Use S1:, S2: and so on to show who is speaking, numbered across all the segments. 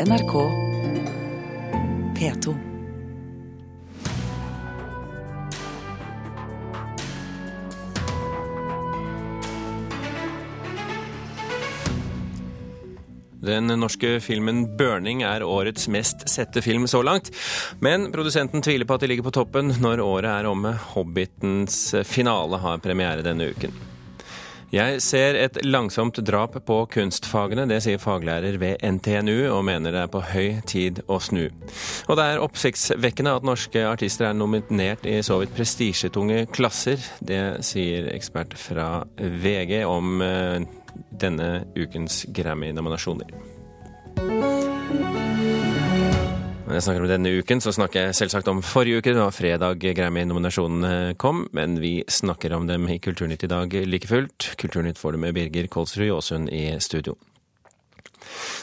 S1: NRK P2.
S2: Den norske filmen 'Burning' er årets mest sette film så langt. Men produsenten tviler på at de ligger på toppen når året er omme. 'Hobbitens finale' har premiere denne uken. Jeg ser et langsomt drap på kunstfagene, det sier faglærer ved NTNU, og mener det er på høy tid å snu. Og det er oppsiktsvekkende at norske artister er nominert i så vidt prestisjetunge klasser. Det sier ekspert fra VG om eh, denne ukens Grammy-nominasjoner. Når jeg snakker om denne uken, så snakker jeg selvsagt om forrige uke. Det var fredag Grammy-nominasjonene kom, men vi snakker om dem i Kulturnytt i dag like fullt. Kulturnytt får du med Birger Kolsrud Jåsund i studio.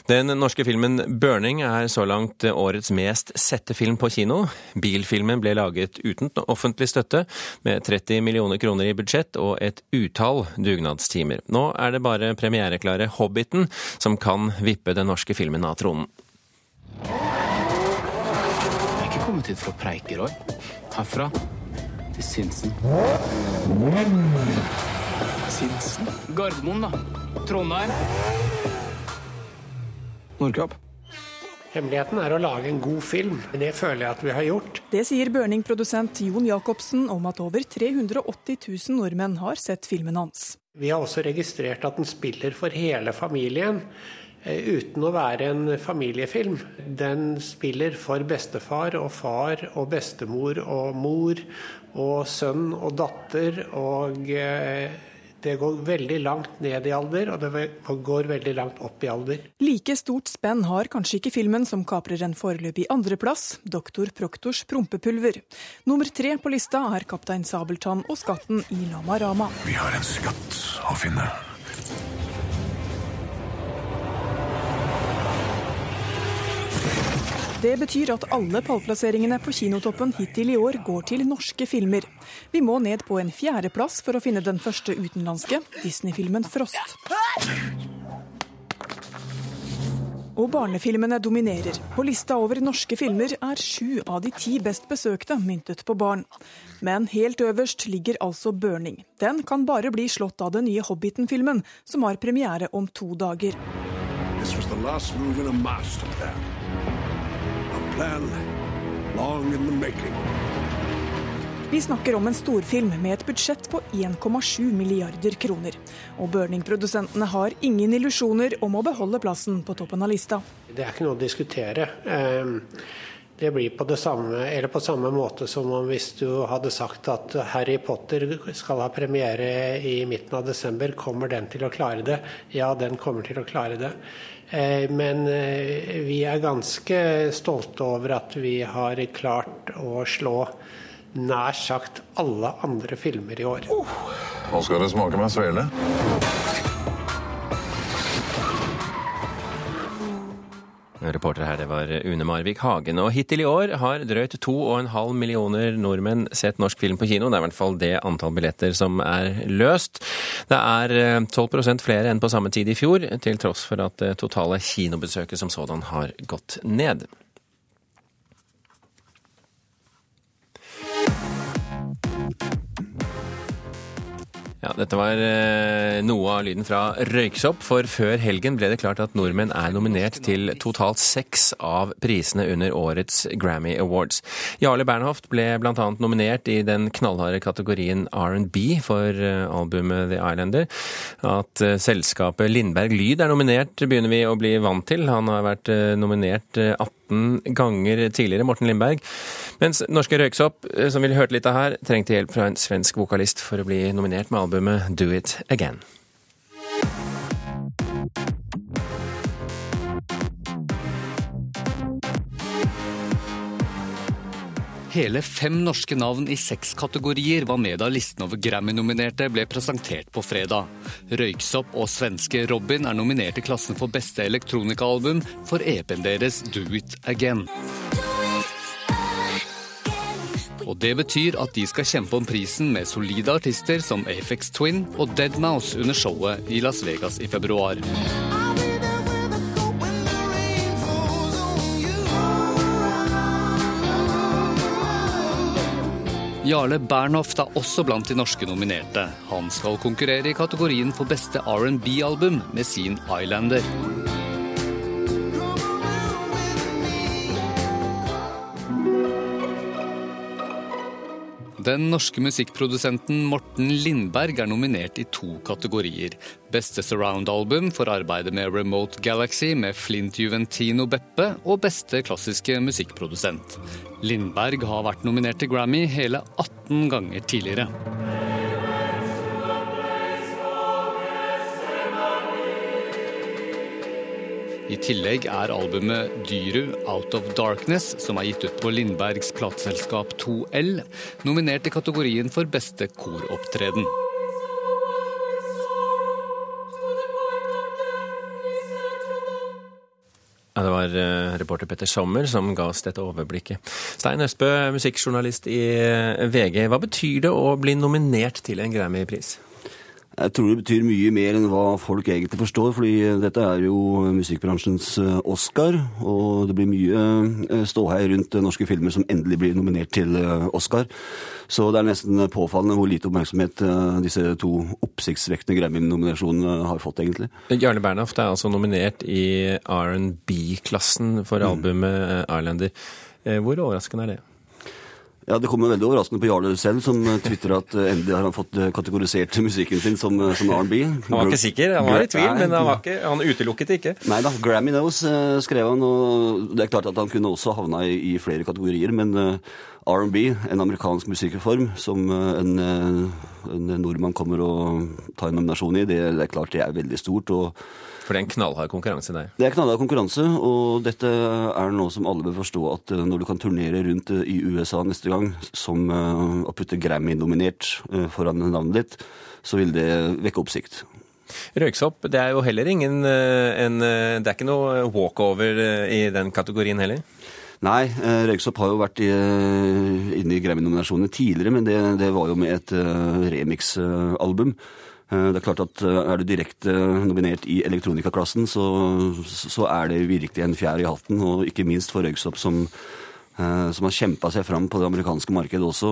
S2: Den norske filmen 'Burning' er så langt årets mest sette film på kino. Bilfilmen ble laget uten offentlig støtte, med 30 millioner kroner i budsjett og et utall dugnadstimer. Nå er det bare premiereklare 'Hobbiten' som kan vippe den norske filmen av tronen.
S3: Kommet hit for å preike, Roy. Herfra til Sinsen. Sinsen? Gardermoen, da. Trondheim.
S4: Nordkapp.
S5: Hemmeligheten er å lage en god film. Det føler jeg at vi har gjort.
S6: Det sier Burning-produsent Jon Jacobsen om at over 380 000 nordmenn har sett filmen hans.
S5: Vi har også registrert at den spiller for hele familien. Eh, Uten å være en familiefilm. Den spiller for bestefar og far og bestemor og mor og sønn og datter. Og eh, det går veldig langt ned i alder, og det går veldig langt opp i alder.
S6: Like stort spenn har kanskje ikke filmen som kaprer en foreløpig andreplass, 'Doktor Proktors prompepulver'. Nummer tre på lista er 'Kaptein Sabeltann og skatten i Lama Rama'.
S7: Vi har en skatt å finne.
S6: Det betyr at alle pallplasseringene på kinotoppen hittil i år går til norske filmer. Vi må ned på en fjerdeplass for å finne den første utenlandske, Disney-filmen 'Frost'. Og barnefilmene dominerer. På lista over norske filmer er sju av de ti best besøkte myntet på barn. Men helt øverst ligger altså 'Burning'. Den kan bare bli slått av den nye Hobbiten-filmen, som har premiere om to dager.
S7: This was the last move in a master plan. Long in the making.
S6: Vi snakker om en storfilm med et budsjett på 1,7 milliarder kroner. Og Burning-produsentene har ingen illusjoner om å beholde plassen på toppen av lista.
S5: Det er ikke noe å diskutere. Ehm, Det blir på det samme, eller på samme måte som om hvis du hadde sagt at Harry Potter skal ha premiere i midten av desember, kommer den til å klare det? Ja, den kommer til å klare det. Eh, Men eh, vi er ganske stolte over at vi har klart å slå nær sagt alle andre filmer i år.
S7: Nå skal det smake meg svele.
S2: Reporter her, det var Une Marvik Hagen. Og hittil i år har drøyt 2,5 millioner nordmenn sett norsk film på kino. Det er i hvert fall det antall billetter som er løst. Det er eh, 12% flere enn på samme tid i fjor, til tross for at det totale kinobesøket som sådan har gått ned. Ja, Dette var eh, noe av lyden fra Røyksopp, for før helgen ble det klart at nordmenn er nominert til totalt seks av prisene under årets Grammy Awards. Jarle Bernhoft ble bl.a. nominert i den knallharde kategorien R&B for eh, albumet The Islander. At eh, selskapet Lindberg Lyd er nominert, begynner vi å bli vant til. Han har vært nominert 18 15 ganger tidligere, Morten Lindberg. Mens norske Røyksopp, eh, som vi hørt litt av her, trengte hjelp fra en svensk vokalist for å bli nominert med albumet Do It Again.
S3: Hele fem norske navn i seks kategorier var med da listen over Grammy-nominerte ble presentert på fredag. Røyksopp og svenske Robin er nominert i klassen for beste elektronikaalbum for EP-en deres Do It Again. Og Det betyr at de skal kjempe om prisen med solide artister som Afex Twin og Dead Mouse under showet i Las Vegas i februar. Jarle Bernhoft er også blant de norske nominerte. Han skal konkurrere i kategorien for beste R&B-album med sin Islander. Den norske musikkprodusenten Morten Lindberg er nominert i to kategorier. Beste surround-album for arbeidet med Remote Galaxy med Flint Juventino Beppe, og beste klassiske musikkprodusent. Lindberg har vært nominert til Grammy hele 18 ganger tidligere. I tillegg er albumet Dyru Out of Darkness, som er gitt ut på Lindbergs plateselskap 2L, nominert i kategorien for beste koropptreden.
S2: Ja, Det var eh, reporter Petter Sommer som ga oss dette overblikket. Stein Østbø, musikkjournalist i eh, VG. Hva betyr det å bli nominert til en Grammy-pris?
S1: Jeg tror det betyr mye mer enn hva folk egentlig forstår, fordi dette er jo musikkbransjens eh, Oscar, og det blir mye eh, ståhei rundt norske filmer som endelig blir nominert til eh, Oscar. Så det er nesten påfallende hvor lite oppmerksomhet disse to oppsiktsvekkende Grammy-nominasjonene har fått, egentlig.
S2: Jarle Bernhoft er altså nominert i R&B-klassen for mm. albumet Islander. Hvor overraskende er det?
S1: Ja, Det kommer veldig overraskende på Jarle selv, som tvitra at eh, endelig har han fått eh, kategorisert musikken sin som, eh, som R&B.
S2: Han var ikke sikker, han var i tvil, men han, ikke, han utelukket det ikke.
S1: Nei da, Grammy Knows skrev han, og det er klart at han kunne også havna i, i flere kategorier. Men R&B, en amerikansk musikkreform som en, en, nordmann kommer og tar en nominasjon i, det, det er klart det er veldig stort. og
S2: for det er en knallhard konkurranse der?
S1: Det er knallhard konkurranse, og dette er noe som alle bør forstå at eh, når du kan turnere rundt eh, i USA neste gang som eh, å putte Grammy-nominert foran navnet ditt, så vil det vekke oppsikt.
S2: Røyksopp, det er jo heller ingen en, Det er ikke noe walkover i den kategorien heller?
S1: Nei, Røyksopp har jo vært inne i Grammy-nominasjonene tidligere, men det, det, var jo med et remix-album. Eh, det er klart at eh, Er du direkte nominert i elektronikaklassen, så, så er det virkelig en fjær i hatten. Og ikke minst for Røyksopp, som, eh, som har kjempa seg fram på det amerikanske markedet også,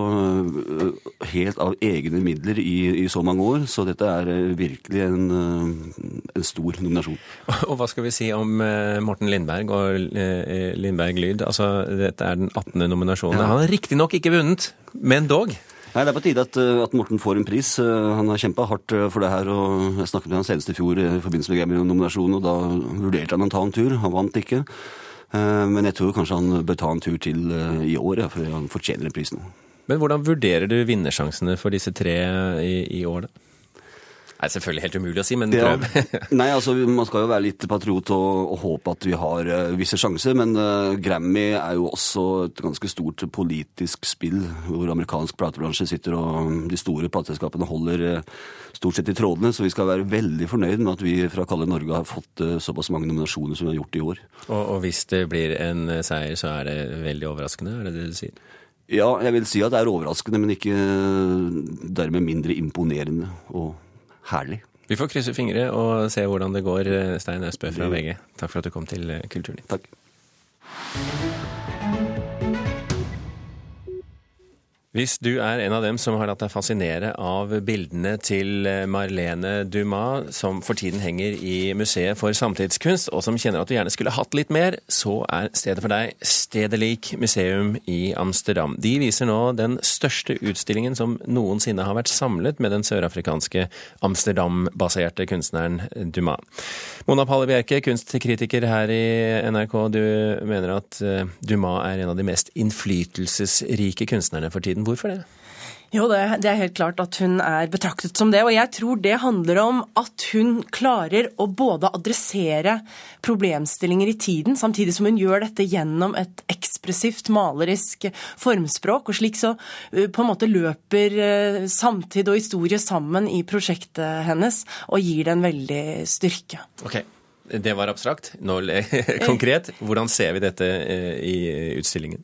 S1: helt av egne midler i, i så mange år. Så dette er virkelig en, en, stor nominasjon.
S2: Og hva skal vi si om Morten Lindberg og Lindberg Lyd? Altså, dette er den 18. nominasjonen. Ja. Han har riktignok ikke vunnet, men dog.
S1: Nei, Det er på tide at, eh, at, Morten får en pris. Eh, han har kjempa hardt eh, for det her. og Jeg snakket med han senest i fjor i forbindelse med Grammy-nominasjonen, og da vurderte han å ta en tur. Han vant ikke. Men jeg tror kanskje han bør ta en tur til i år, for han fortjener en pris nå.
S2: Men hvordan vurderer du vinnersjansene for disse tre i, i år, da? Det er selvfølgelig helt umulig å si, men prøv.
S1: Ja. Nei, altså Man skal jo være litt patriot og, og håpe at vi har uh, visse sjanser. Men uh, Grammy er jo også et ganske stort politisk spill, hvor amerikansk platebransje sitter og de store plateselskapene holder uh, stort sett i trådene. Så vi skal være veldig fornøyd med at vi fra Kalle Norge har fått såpass mange nominasjoner som vi har gjort i år.
S2: Og, og hvis det blir en seier, så er det veldig overraskende? Er det det du sier?
S1: Ja, jeg vil si at det er overraskende, men ikke dermed mindre imponerende. og herlig.
S2: Vi får krysse fingre og se hvordan det går, Stein Østbø fra VG. Takk for at du kom til Kulturnytt.
S1: Takk.
S2: Hvis du er en av dem som har latt deg fascinere av bildene til Marlene Dumas, som for tiden henger i Museet for samtidskunst, og som kjenner at du gjerne skulle hatt litt mer, så er stedet for deg Stedelik museum i Amsterdam. De viser nå den største utstillingen som noensinne har vært samlet med den sørafrikanske Amsterdam-baserte kunstneren Dumas. Mona Palle Bjerke, kunstkritiker her i NRK, du mener at eh, Dumas er en av de mest innflytelsesrike kunstnerne for tiden. Hvorfor det?
S4: Jo, det, er helt klart at hun er betraktet som det. Og jeg tror det handler om at hun klarer å både adressere problemstillinger i tiden, samtidig som hun gjør dette gjennom et ekspressivt, malerisk formspråk. Og slik så uh, på en måte løper uh, samtid og historie sammen i prosjektet hennes og gir det en veldig styrke.
S2: Okay. Det var abstrakt. Nå konkret. Hvordan ser vi dette eh, i utstillingen?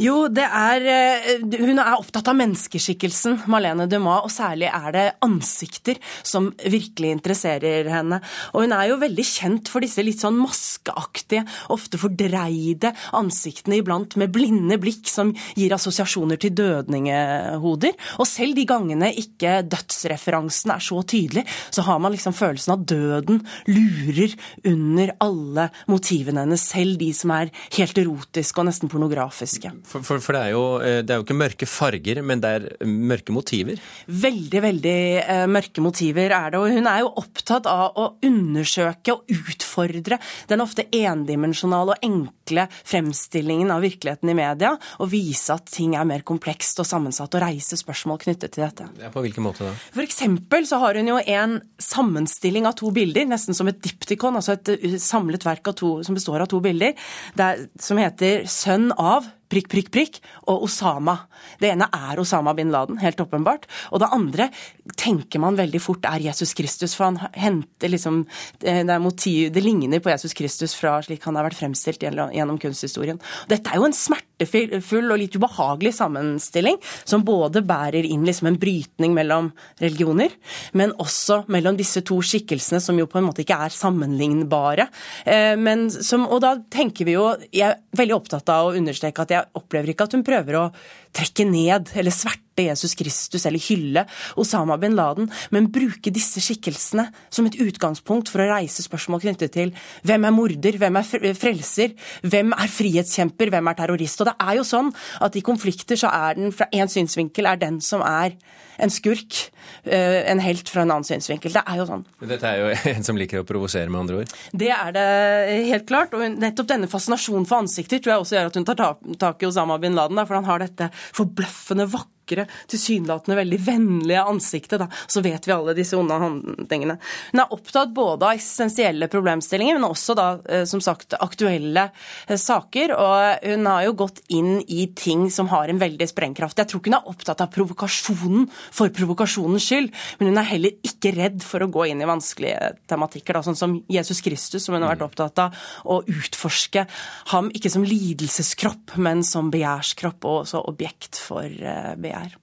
S4: Jo, det er eh, Hun er opptatt av menneskeskikkelsen, Malene Dumas, og særlig er det ansikter som virkelig interesserer henne. Og hun er jo veldig kjent for disse litt sånn maskeaktige, ofte fordreide ansiktene iblant med blinde blikk som gir assosiasjoner til dødningehoder. Og selv de gangene ikke dødsreferansen er så tydelig, så har man liksom følelsen av døden lurer under alle motivene hennes, selv de som er helt erotiske og nesten pornografiske
S2: fantastiske. For, for, for det, er jo, eh, det, er jo, ikke mørke farger, men det er mørke motiver?
S4: Veldig, veldig uh, mørke motiver er det. Og hun er jo opptatt av å undersøke og utfordre den ofte endimensjonale og enkle fremstillingen av virkeligheten i media, og vise at ting er mer komplekst og sammensatt, og reise spørsmål knyttet til dette.
S2: Ja, på hvilken måte da?
S4: For eksempel så har hun jo en sammenstilling av to bilder, nesten som et diptikon, altså et eh, samlet verk to, som består av to bilder, der, som heter 'Sønn av' prikk, prikk, prikk, og Osama. Det ene er Osama bin Laden, helt åpenbart. Og det andre tenker man veldig fort er Jesus Kristus, for han henter liksom det Det, motiv, det ligner på Jesus Kristus fra slik han har vært fremstilt gjennom kunsthistorien. Dette er jo en smertefull og litt ubehagelig sammenstilling, som både bærer inn liksom en brytning mellom religioner, men også mellom disse to skikkelsene, som jo på en måte ikke er sammenlignbare. Eh, som, og da tenker vi jo Jeg er veldig opptatt av å understreke at jeg jeg opplever ikke at hun prøver å trekke ned eller sverte Jesus Kristus eller hylle Osama bin Laden, men bruke disse skikkelsene som et utgangspunkt for å reise spørsmål knyttet til hvem er morder, hvem er frelser, hvem er frihetskjemper, hvem er terrorist. Og det er jo sånn at i konflikter så er den fra én synsvinkel er den som er en skurk, eh, en helt fra en annen synsvinkel. Det er jo sånn.
S2: Dette er jo en som liker å provosere, med andre ord?
S4: Det er det helt klart. Og nettopp denne fascinasjonen for ansikter tror jeg også gjør at hun tar tak i Osama bin Laden, for han har dette forbløffende vakre vakre, tilsynelatende veldig vennlige ansiktet, da, så vet vi alle disse onde handlingene. Hun er opptatt både av eksistensielle problemstillinger, men også da, eh, som sagt, aktuelle eh, saker. Og hun har jo gått inn i ting som har en veldig sprengkraft. Jeg tror ikke hun er opptatt av provokasjonen for provokasjonens skyld, men hun er heller ikke redd for å gå inn i vanskelige tematikker, da, sånn som Jesus Kristus, som hun har vært mm. opptatt av å utforske ham ikke som lidelseskropp, men som begjærskropp og også objekt for eh, begjær er.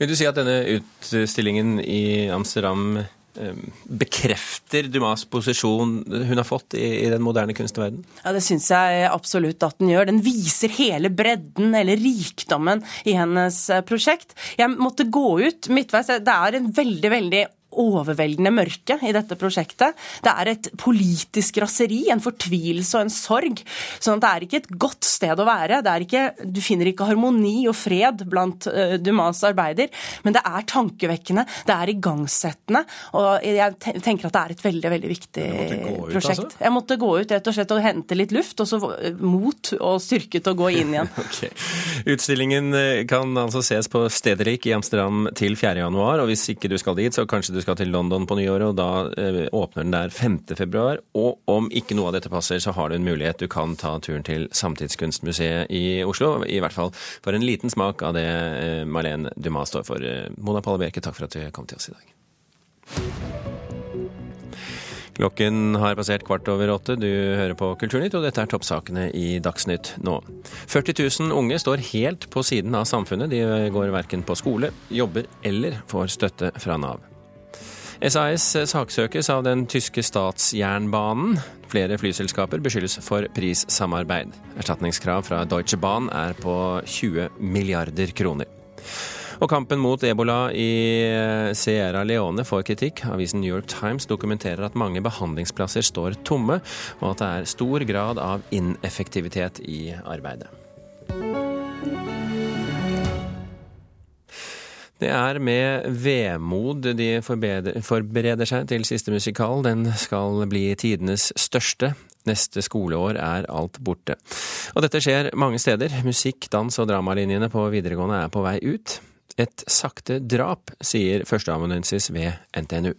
S2: Vil du si at denne utstillingen i Amsterdam eh, bekrefter Dumas posisjon hun har fått i, i den moderne kunstverden?
S4: Ja, Det syns jeg absolutt at den gjør. Den viser hele bredden eller rikdommen i hennes eh, prosjekt. Jeg måtte gå ut midtveis. Det er en veldig, veldig overveldende mørke i dette prosjektet. Det er et politisk raseri, en fortvilelse og en sorg. sånn at det er ikke et godt sted å være. Ikke, du finner ikke harmoni og fred blant uh, Dumas arbeider, men det er tankevekkende, det er igangsettende, og jeg tenker at det er et veldig, veldig viktig ut, prosjekt. Altså? Jeg måtte gå ut rett og slett og hente litt luft, og så mot og styrke til å gå inn igjen.
S2: okay. Utstillingen eh, kan altså ses på Stederik i Amsterdam til 4. januar, og hvis ikke du skal dit, så kanskje du skal til London på nyåret, og da eh, åpner den der 5. februar. Og om ikke noe av dette passer, så har du en mulighet. Du kan ta turen til Samtidskunstmuseet i Oslo. I hvert fall for en liten smak av det eh, Marlene Dumas står for. Eh, Mona Palle Bjerke, takk for at du kom til oss i dag. Klokken har passert kvart over åtte. Du hører på Kulturnytt, og dette er toppsakene i Dagsnytt nå. 40 000 unge står helt på siden av samfunnet. De går verken på skole, jobber eller får støtte fra Nav. SAS saksøkes av den tyske statsjernbanen. Flere flyselskaper beskyldes for prissamarbeid. Erstatningskrav fra Deutsche Bahn er på 20 milliarder kroner. Og kampen mot ebola i Sierra Leone får kritikk. Avisen New York Times dokumenterer at mange behandlingsplasser står tomme, og at det er stor grad av ineffektivitet i arbeidet. Det er med vemod de forbereder seg til siste musikal. Den skal bli tidenes største. Neste skoleår er alt borte. Og dette skjer mange steder. Musikk-, dans- og dramalinjene på videregående er på vei ut. Et sakte drap, sier førsteamanuensis ved NTNU.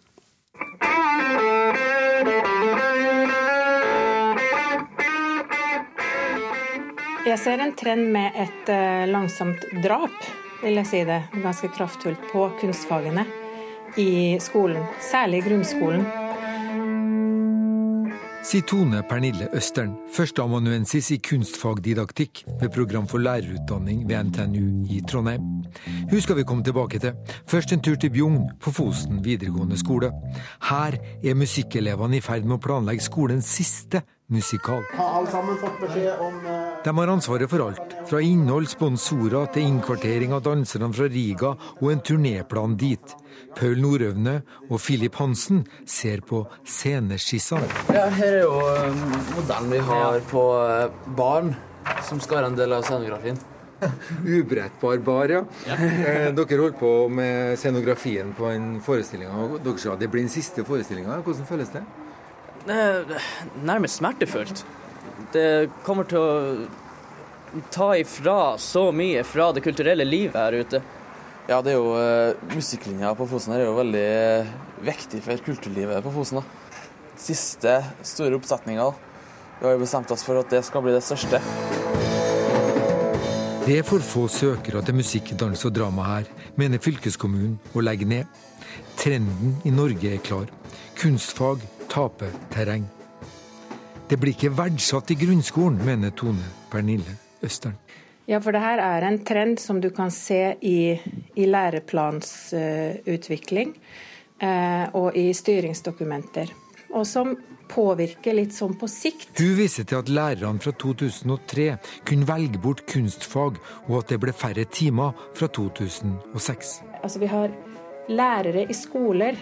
S8: Jeg ser en trend med et eh, langsomt drap vil jeg si det, ganske kraftfullt på kunstfagene i skolen, særlig grunnskolen.
S9: Sier Tone Pernille Østern, førsteamanuensis i kunstfagdidaktikk ved program for lærerutdanning ved NTNU i Trondheim. Hun skal vi komme tilbake til. Først en tur til Bjugn, på Fosen videregående skole. Her er musikkelevene i ferd med å planlegge skolens siste musikal. De har ansvaret for alt, fra innhold, sponsorer til innkvartering av danserne fra Riga og en turnéplan dit. Paul Nordøvne og Philip Hansen ser på sceneskissene.
S10: Ja, her er jo eh, modellen vi har på eh, barn, som skal være en del av scenografien.
S9: Ubrettbar bar, ja. Eh, Dere holdt på med scenografien på en forestilling. og Dere sa det blir den siste forestillinga. Hvordan føles det?
S10: Det nærmest smertefullt. Det kommer til å ta ifra så mye fra det kulturelle livet her ute. Ja, det er jo uh, Musikklinja på Fosen her er jo veldig uh, viktig for kulturlivet på Fosen. da. Siste store oppsetninga. Vi har jo bestemt oss for at det skal bli det største.
S9: Det er for få søkere til musikk, dans og drama her, mener fylkeskommunen å legge ned. Trenden i Norge er klar. Kunstfag taper terreng. Det blir ikke verdsatt i grunnskolen, mener Tone Pernille Østern.
S8: Ja, for det her er en trend som du kan se i, i læreplansutvikling uh, og i styringsdokumenter. Og som påvirker litt sånn på sikt.
S9: Hun viser til at lærerne fra 2003 kunne velge bort kunstfag, og at det ble færre timer fra 2006.
S8: Altså, vi har lærere i skoler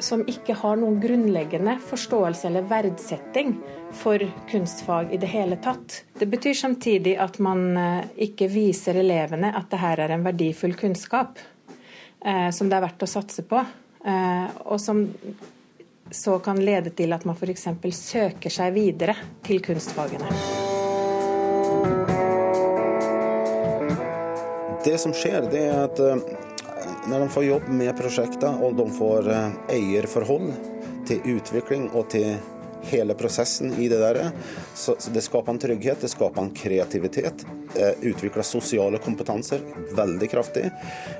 S8: som ikke har noen grunnleggende forståelse eller verdsetting for kunstfag i det hele tatt. Det betyr samtidig at man eh, ikke viser elevene at det her er en verdifull kunnskap eh, som det er verdt å satse på, eh, og som så kan lede til at man f.eks. søker seg videre til kunstfagene.
S11: Det som skjer, det er at når de får jobb med prosjekter og de får eierforhold til utvikling og til hele prosessen i det der, så det skaper en trygghet, det skaper en kreativitet. Utvikler sosiale kompetanser veldig kraftig,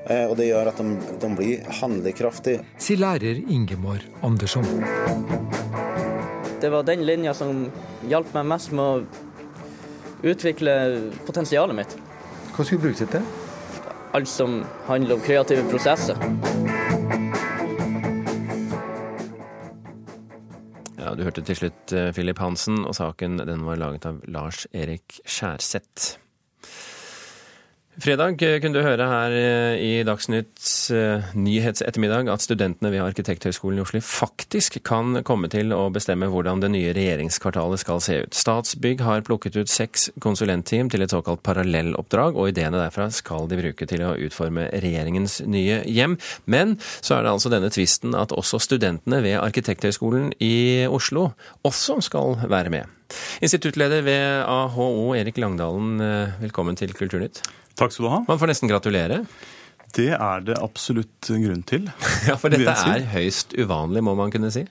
S11: og det gjør at de, de blir handlekraftige.
S9: Sier lærer Ingemar Andersson.
S10: Det var den linja som hjalp meg mest med å utvikle potensialet mitt.
S9: Hva skulle du bruke det til?
S10: Alt som handler om kreative prosesser.
S2: Ja, Du hørte til slutt Philip Hansen, og saken den var laget av Lars Erik Skjærseth. Fredag kunne du høre her i Dagsnytts nyhetsettermiddag at studentene ved Arkitekthøgskolen i Oslo faktisk kan komme til å bestemme hvordan det nye regjeringskvartalet skal se ut. Statsbygg har plukket ut seks konsulentteam til et såkalt parallelloppdrag, og ideene derfra skal de bruke til å utforme regjeringens nye hjem. Men så er det altså denne tvisten at også studentene ved Arkitekthøgskolen i Oslo også skal være med. Instituttleder ved AHO, Erik Langdalen, velkommen til Kulturnytt.
S12: Takk skal du ha.
S2: Man får nesten gratulere.
S12: Det er det absolutt grunn til.
S2: Ja, For dette er høyst uvanlig, må man kunne si?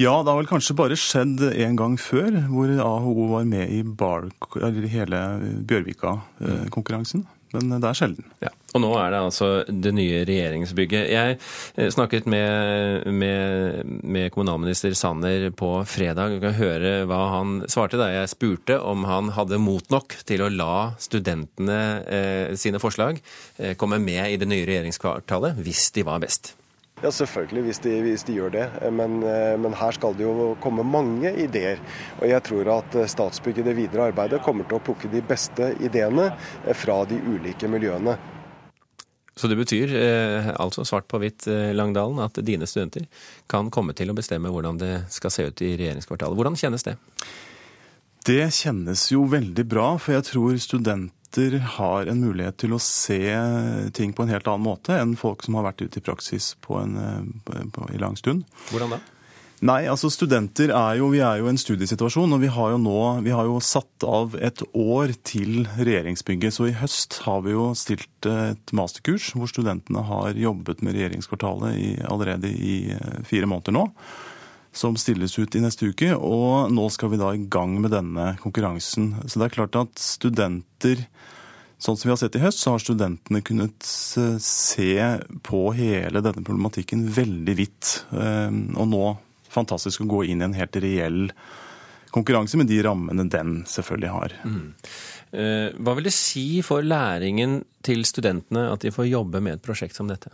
S12: Ja, det har vel kanskje bare skjedd en gang før, hvor AHO var med i bar, hele Bjørvika-konkurransen. Men det er sjelden.
S2: Ja, Og nå er det altså det nye regjeringsbygget. Jeg snakket med, med, med kommunalminister Sanner på fredag. Du kan høre hva han svarte da jeg spurte om han hadde mot nok til å la studentene eh, sine forslag eh, komme med i det nye regjeringskvartalet, hvis de var best.
S13: Ja, selvfølgelig, hvis de, hvis de gjør det. Men, men, her skal det jo komme mange ideer. Og jeg tror at Statsbygg i det videre arbeidet kommer til å plukke de beste ideene fra de ulike miljøene.
S2: Så det betyr eh, altså svart på hvitt, eh, Langdalen, at dine studenter kan komme til å bestemme hvordan det skal se ut i regjeringskvartalet. Hvordan kjennes det?
S12: Det kjennes jo veldig bra, for jeg tror studenter har en mulighet til å se ting på en helt annen måte enn folk som har vært ute i praksis på en, på, i lang stund.
S2: Hvordan da?
S12: Nei, altså studenter er jo, Vi er jo i en studiesituasjon, og vi har jo nå vi har jo satt av et år til regjeringsbygget. Så i høst har vi jo stilt et masterkurs hvor studentene har jobbet med regjeringskvartalet i, allerede i fire måneder nå som stilles ut i neste uke. Og nå skal vi da i gang med denne konkurransen. Så det er klart at studenter Sånn som vi har sett i høst, så har studentene kunnet se på hele denne problematikken veldig vidt. Og nå fantastisk å gå inn i en helt reell konkurranse med de rammene den selvfølgelig har.
S2: Mm. Hva vil det si for læringen til studentene at de får jobbe med et prosjekt som dette?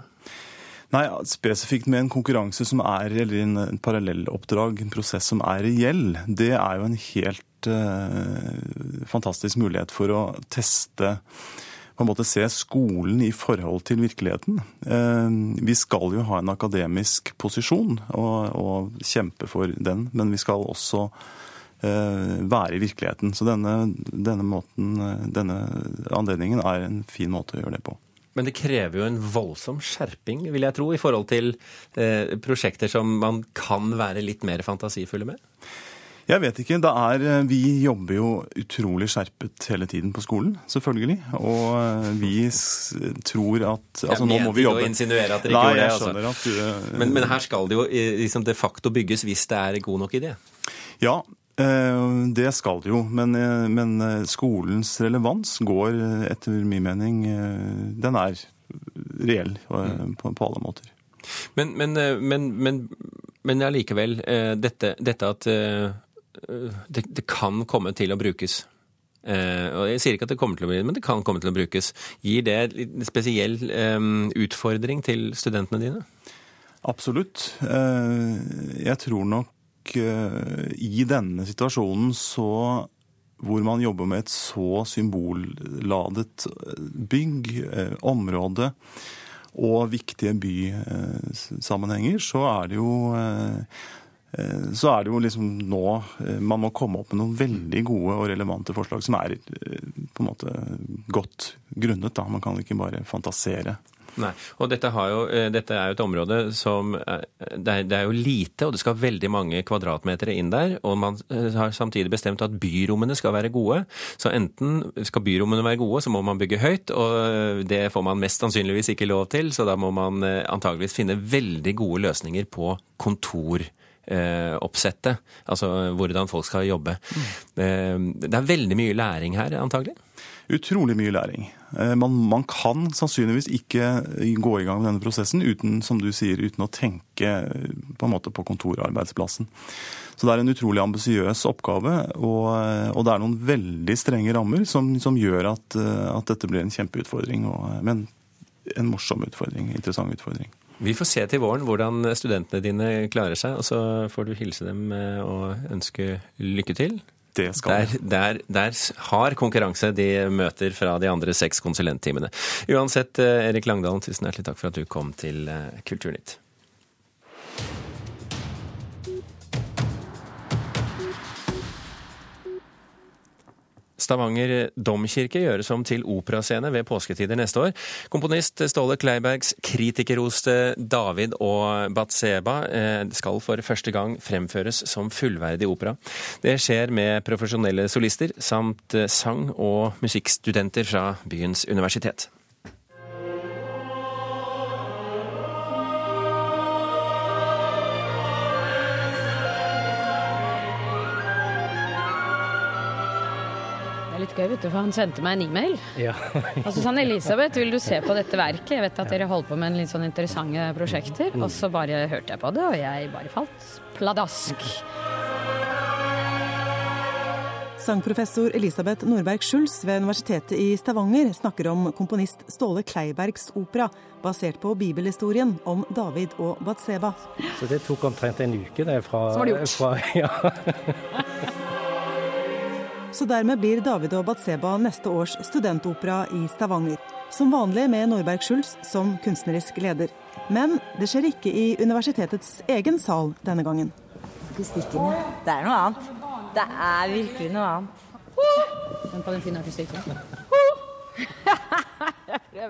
S12: Nei, spesifikt med en konkurranse som er, eller en, en parallelloppdrag, en prosess som er reell, det er jo en helt eh, fantastisk mulighet for å teste på en måte se skolen i forhold til virkeligheten. Eh, vi skal jo ha en akademisk posisjon og, og kjempe for den, men vi skal også eh, være i virkeligheten. Så denne, denne, måten, eh, denne anledningen er en fin måte å gjøre det på.
S2: Men det krever jo en voldsom skjerping, vil jeg tro, i forhold til eh, prosjekter som man kan være litt mer fantasifulle med?
S12: Jeg vet ikke. Det er, eh, vi jobber jo utrolig skjerpet hele tiden på skolen, selvfølgelig. Og eh, vi tror at altså, nå må vi jobbe
S2: å insinuere at dere ikke gjorde det.
S12: jeg
S2: Altså.
S12: skjønner at du eh,
S2: men, men her skal det jo liksom de facto bygges hvis det er god nok idé.
S12: Ja, det skal det jo. Men, men skolens relevans går etter min mening Den er reell eh, på, på alle måter.
S2: Men, men, men, men, men allikevel, dette, dette at det, det kan komme til å brukes. Uh, og Jeg sier ikke at det kommer til å bli, men det kan komme til å brukes. Gir det en spesiell um, utfordring til studentene dine?
S12: Absolutt. Uh, Jeg tror nok uh, i denne situasjonen så hvor man jobber med et så symbolladet bygg, eh, område og viktige bysammenhenger, så er det jo eh, eh, så er det jo liksom nå eh, man må komme opp med noen veldig gode og relevante forslag som er eh, på en måte godt grunnet. da. Man kan ikke bare fantasere.
S2: Nei, og dette, jo, eh, dette er jo et område som eh, det er, det er jo lite, og det skal veldig mange kvadratmeter inn der. Og man eh, har samtidig bestemt at byrommene skal være gode. Så enten skal byrommene være gode, så må man bygge høyt, og eh, det får man mest sannsynligvis ikke lov til. Så da må man eh, antageligvis finne veldig gode løsninger på kontor. Eh, Oppsettet, altså hvordan folk skal jobbe. Eh, Det er veldig mye læring her, antagelig?
S12: Utrolig mye læring. Eh, Man, man kan sannsynligvis ikke gå i gang med denne prosessen uten, som du sier, uten å tenke på en måte på kontorarbeidsplassen. Så det er en utrolig ambisiøs oppgave, og, og det er noen veldig strenge rammer som, som gjør at, at dette blir en kjempeutfordring, og, men en morsom utfordring, interessant utfordring.
S2: Vi får se til våren hvordan studentene dine klarer seg, og så får du hilse dem eh, og ønske lykke til.
S12: Det skal
S2: der, der, der har konkurranse de møter fra de andre seks konsulenttimene. Uansett, eh, Erik Langdalen, tusen hjertelig takk for at du kom til eh, Kulturnytt. Stavanger domkirke gjøres om til operascene ved påsketider neste år. Komponist Ståle Kleibergs kritikerroste 'David og Batseba' eh, skal for første gang fremføres som fullverdig opera. Det skjer med profesjonelle solister samt eh, sang- og musikkstudenter fra byens universitet.
S14: Det er vet du, for han sendte meg en e-mail.
S15: Ja.
S14: Og så sa han Elisabeth, vil du se på dette verket? Jeg vet at dere holder på med en litt sånn interessante prosjekter. Og så bare hørte jeg på det, og jeg bare falt pladask.
S16: Sangprofessor Elisabeth Nordberg Schulz ved Universitetet i Stavanger snakker om komponist Ståle Kleibergs opera, basert på bibelhistorien om David og Batseba.
S15: Så det tok omtrent en uke det fra,
S16: Så var det gjort.
S15: fra ja.
S16: Så dermed blir David og Batseba neste års studentopera i Stavanger. Som vanlig med Norberg Schulz som kunstnerisk leder. Men det skjer ikke i universitetets egen sal denne gangen.
S17: Akustikken, ja. Det er noe annet. Det er virkelig noe annet.
S14: Den på den fine akustikken.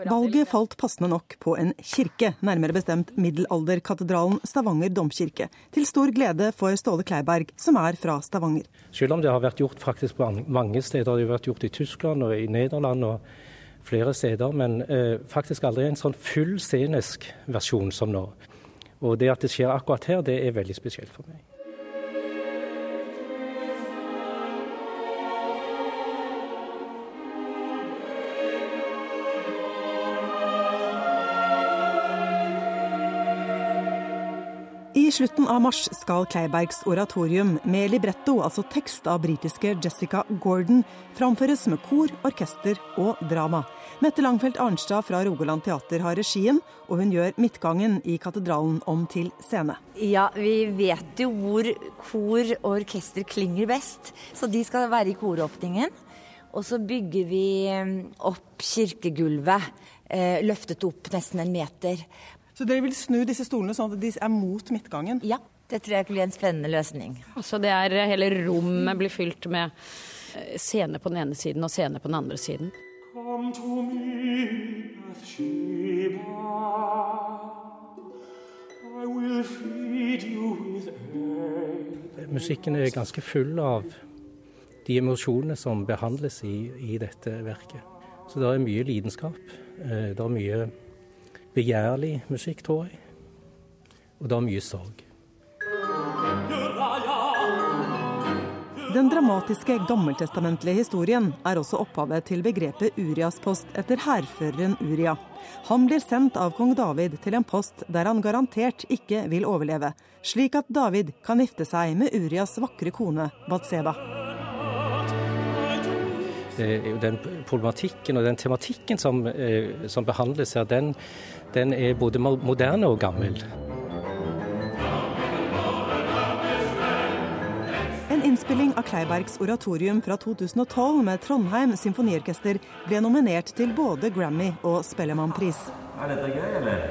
S16: Valget falt passende nok på en kirke, nærmere bestemt middelalderkatedralen Stavanger domkirke. Til stor glede for Ståle Kleiberg, som er fra Stavanger.
S15: Selv om det har vært gjort faktisk på mange steder. Det har vært gjort i Tyskland og i Nederland og flere steder. Men eh, faktisk aldri en sånn full scenisk versjon som nå. Og det at det skjer akkurat her, det er veldig spesielt for meg.
S16: Slutten av mars skal Kleibergs oratorium med libretto, altså tekst av britiske Jessica Gordon, framføres med kor, orkester og drama. Mette Langfelt Arnstad fra Rogaland Teater har regien, og hun gjør midtgangen i katedralen om til scene.
S17: Ja, vi vet jo hvor kor og orkester klinger best, så de skal være i koråpningen. Og så bygger vi mm, opp kirkegulvet, eh, løftet opp nesten en meter.
S16: Så dere vil snu disse stolene sånn at de er mot midtgangen?
S17: Ja, det tror jeg blir en spennende løsning.
S14: Altså det er Hele rommet blir fylt med eh, scene på den ene siden og scene på den andre siden.
S18: Come to me, I will feed you with.
S15: Musikken er ganske full av de emosjonene som behandles i, i dette verket. Så det er mye lidenskap. eh, Det er mye begjærlig musikk, tror jeg. Og det er mye sorg.
S16: Den dramatiske gammeltestamentlige historien er også opphavet til begrepet Urias post etter hærføreren Uria. Han blir sendt av kong David til en post der han garantert ikke vil overleve, slik at David kan gifte seg med Urias vakre kone Batseba.
S15: Jo den problematikken og den tematikken som, eh, som behandles her, den, den er både moderne og gammel.
S16: En innspilling av Kleibergs oratorium fra 2012 med Trondheim symfoniorkester ble nominert til både Grammy og Spellemannpris.
S19: Er dette gøy, eller?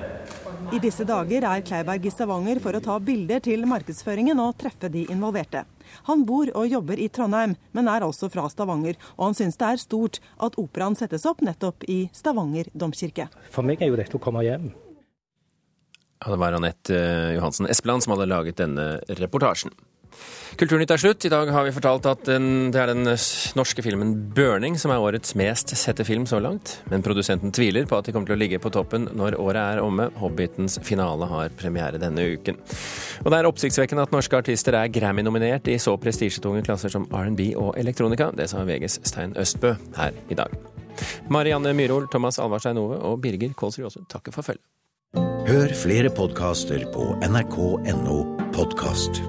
S16: I disse dager er Kleiberg i Stavanger for å ta bilder til markedsføringen og treffe de involverte. Han bor og jobber i Trondheim, men er altså fra Stavanger, og han syns det er stort at operaen settes opp nettopp i Stavanger domkirke.
S15: For meg er jo dette å komme hjem.
S2: Ja, det var Anette eh, Johansen Espeland som hadde laget denne reportasjen. Kulturnytt er slutt. I dag har vi fortalt at den, det er den norske filmen 'Burning' som er årets mest sette film så langt. Men produsenten tviler på at de kommer til å ligge på toppen når året er omme. 'Hobbitens' finale har premiere denne uken. Og det er oppsiktsvekkende at norske artister er Grammy-nominert i så prestisjetunge klasser som R&B og elektronika. Det sa VGs Stein Østbø her i dag. Marianne Myhrol, Thomas Alvarstein Ove og Birger Kålsrud Aasund takker for følget.
S20: Hør flere podkaster på nrk.no podkast.